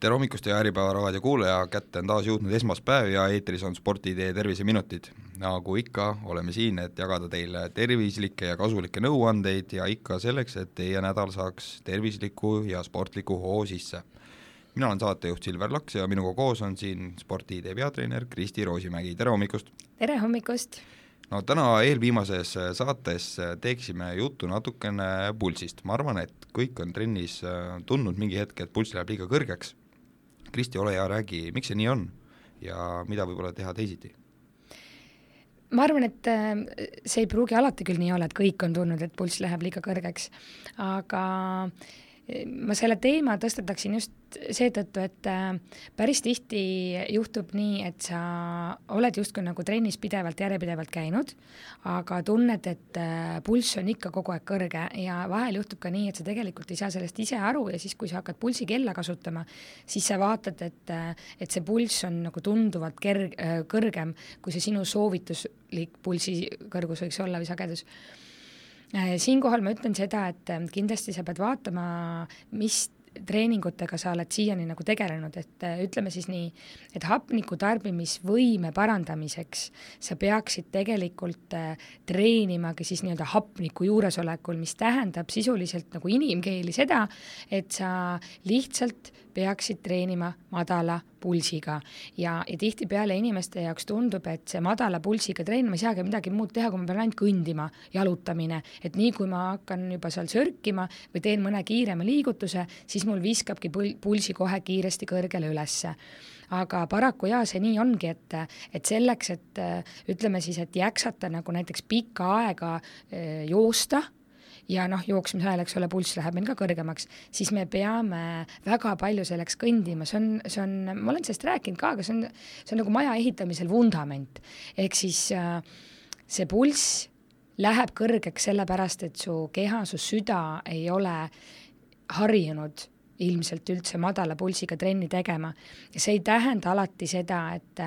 tere hommikust, hea Äripäeva raadio kuulaja, kätte on taas jõudnud esmaspäev ja eetris on Spordi-idee terviseminutid. nagu ikka, oleme siin, et jagada teile tervislikke ja kasulikke nõuandeid ja ikka selleks, et teie nädal saaks tervisliku ja sportliku hoo sisse. mina olen saatejuht Silver Laks ja minuga koos on siin Spordi-idee peatreener Kristi Roosimägi, tere hommikust! tere hommikust! no täna eelviimases saates teeksime juttu natukene pulsist, ma arvan, et kõik on trennis tundnud mingi hetk, et pulss läheb liiga kõrgeks Kristi, ole hea, räägi, miks see nii on ja mida võib-olla teha teisiti? ma arvan, et äh, see ei pruugi alati küll nii olla, et kõik on tundnud, et pulss läheb liiga kõrgeks, aga ma selle teema tõstataksin just seetõttu, et äh, päris tihti juhtub nii, et sa oled justkui nagu trennis pidevalt, järjepidevalt käinud, aga tunned, et äh, pulss on ikka kogu aeg kõrge ja vahel juhtub ka nii, et sa tegelikult ei saa sellest ise aru ja siis, kui sa hakkad pulsikella kasutama, siis sa vaatad, et, äh, et see pulss on nagu tunduvalt ker-, kõrgem, kui see sinu soovituslik pulsi kõrgus võiks olla või sagedus siinkohal ma ütlen seda, et äh, kindlasti sa pead vaatama, mis treeningutega sa oled siiani nagu tegelenud, et äh, ütleme siis nii, et hapniku tarbimisvõime parandamiseks sa peaksid tegelikult treenimagi siis nii-öelda hapniku juuresolekul, mis tähendab sisuliselt nagu inimkeeli seda, et sa lihtsalt peaksid treenima madala pulsiga. ja, ja tihtipeale inimeste jaoks tundub, et see madala pulsiga treenima ei saagi midagi muud teha, kui ma pean ainult kõndima, jalutamine, et nii kui ma hakkan juba seal sörkima või teen mõne kiirema liigutuse, siis mul viskabki pul-, pulsi kohe kiiresti kõrgele ülesse aga paraku jaa, see nii ongi, et, et selleks, et ütleme siis, et jäksata nagu näiteks pikka aega eh, joosta ja noh, jooksmise ajal, eks ole, pulss läheb meil ka kõrgemaks, siis me peame väga palju selleks kõndima, see on, see on, ma olen sellest rääkinud ka, aga see on, see on nagu maja ehitamisel vundament. ehk siis äh, see pulss läheb kõrgeks sellepärast, et su keha, su süda ei ole harjunud ilmselt üldse madala pulsiga trenni tegema. ja see ei tähenda alati seda, et,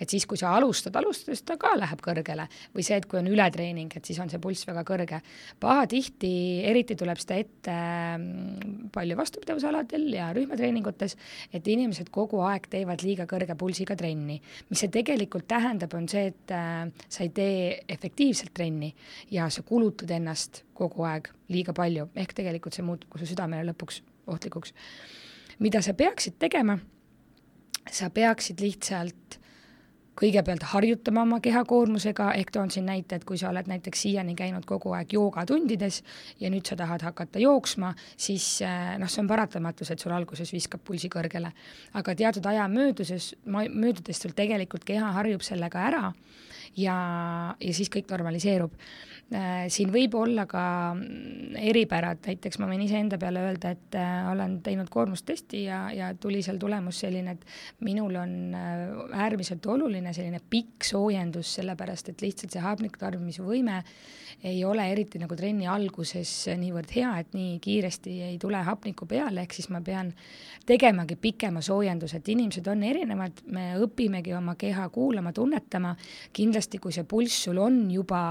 et siis, kui sa alustad, alustades ta ka läheb kõrgele või see, et kui on ületreening, et siis on see pulss väga kõrge. pahatihti, eriti tuleb seda ette mm, palju vastupidavusaladel ja rühmatreeningutes, et inimesed kogu aeg teevad liiga kõrge pulsiga trenni. mis see tegelikult tähendab, on see, et äh, sa ei tee efektiivselt trenni ja sa kulutad ennast kogu aeg liiga palju, ehk tegelikult see muutub ka su südamele lõpuks ohtlikuks. mida sa peaksid tegema, sa peaksid lihtsalt kõigepealt harjutama oma kehakoormusega, ehk toon siin näite, et kui sa oled näiteks siiani käinud kogu aeg joogatundides ja nüüd sa tahad hakata jooksma, siis eh, noh, see on paratamatus, et sul alguses viskab pulsi kõrgele. aga teatud aja mööduses, möödudes sul tegelikult keha harjub sellega ära ja, ja siis kõik normaliseerub Äh, siin võib olla ka mm, eripärad, näiteks ma võin iseenda peale öelda, et äh, olen teinud koormustesti ja, ja tuli seal tulemus selline, et minul on äärmiselt oluline selline pikk soojendus, sellepärast et lihtsalt see hapniku tarbimisvõime ei ole eriti nagu trenni alguses niivõrd hea, et nii kiiresti ei tule hapnikku peale, ehk siis ma pean tegemagi pikema soojenduse, et inimesed on erinevad, me õpimegi oma keha kuulama, tunnetama, kindlasti kui see pulss sul on juba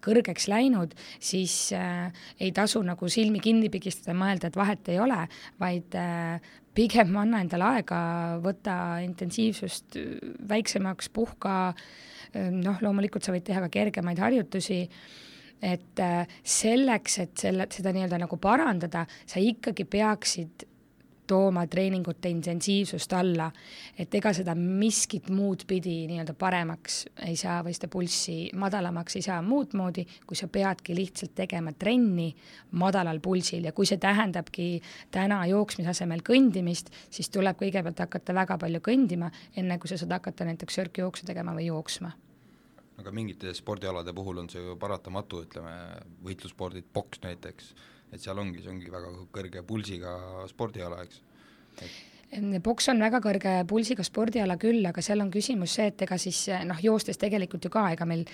kõrge, raskeks läinud, siis äh, ei tasu nagu silmi kinni pigistada, mõelda, et vahet ei ole, vaid äh, pigem anna endale aega, võta intensiivsust väiksemaks, puhka, noh, loomulikult sa võid teha ka kergemaid harjutusi, et äh, selleks, et selle, seda nii-öelda nagu parandada, sa ikkagi peaksid tooma treeningute intensiivsust alla, et ega seda miskit muud pidi nii-öelda paremaks ei saa või seda pulssi madalamaks ei saa muud moodi, kui sa peadki lihtsalt tegema trenni madalal pulsil. Ja kui see tähendabki täna jooksmise asemel kõndimist, siis tuleb kõigepealt hakata väga palju kõndima, enne kui sa saad hakata näiteks sörkjooksu tegema või jooksma. Aga mingite spordialade puhul on see ju paratamatu, ütleme võitlusspordid, poks näiteks et seal ongi, see ongi väga kõrge pulsiga spordiala, eks et poks on väga kõrge pulsiga spordiala küll, aga seal on küsimus see, et ega siis noh, joostes tegelikult ju ka, ega meil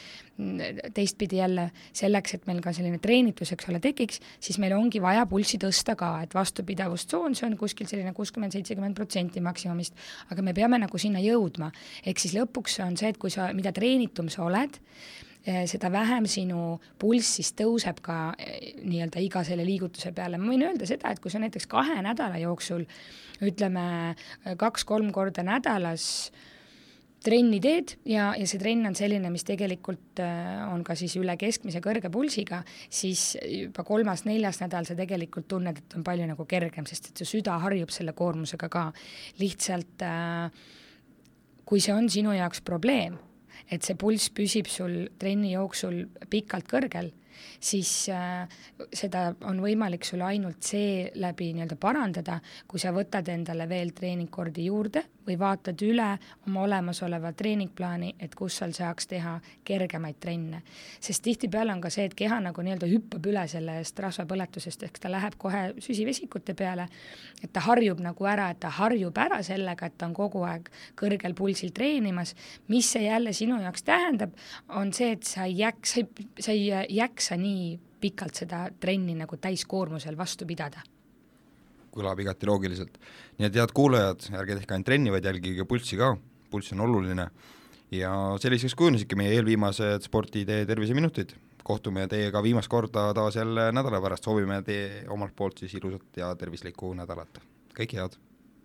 teistpidi jälle selleks, et meil ka selline treenitus, eks ole, tekiks, siis meil ongi vaja pulssi tõsta ka, et vastupidavustsoon, see on kuskil selline kuuskümmend, seitsekümmend protsenti maksimumist, aga me peame nagu sinna jõudma. ehk siis lõpuks on see, et kui sa, mida treenitum sa oled, seda vähem sinu pulss siis tõuseb ka nii-öelda iga selle liigutuse peale, ma võin öelda seda, et kui sa näiteks kahe nädala jooksul ütleme kaks-kolm korda nädalas trenni teed ja, ja see trenn on selline, mis tegelikult äh, on ka siis üle keskmise kõrge pulsiga, siis juba kolmas-neljas nädal sa tegelikult tunned, et on palju nagu kergem, sest et su süda harjub selle koormusega ka. lihtsalt äh, kui see on sinu jaoks probleem, et see pulss püsib sul trenni jooksul pikalt kõrgel, siis äh, seda on võimalik sul ainult seeläbi nii-öelda parandada, kui sa võtad endale veel treeningkordi juurde või vaatad üle oma olemasoleva treeningplaani, et kus seal saaks teha kergemaid trenne. sest tihtipeale on ka see, et keha nagu nii-öelda hüppab üle sellest rasvapõletusest, ehk ta läheb kohe süsivesikute peale, et ta harjub nagu ära, et ta harjub ära sellega, et ta on kogu aeg kõrgel pulsil treenimas, mis see jälle sinu jaoks tähendab, on see, et sa ei jääks, sa ei, sa ei jaksa nii pikalt seda trenni nagu täiskoormusel vastu pidada kõlab igati loogiliselt. nii et head kuulajad, ärge tehke ainult trenni, vaid jälgige pulssi ka, pulss on oluline. ja selliseks kujunesidki meie eelviimased Sporditee terviseminutid. kohtume teiega viimast korda taas jälle nädala pärast, soovime teie omalt poolt siis ilusat ja tervislikku nädalat, kõike head!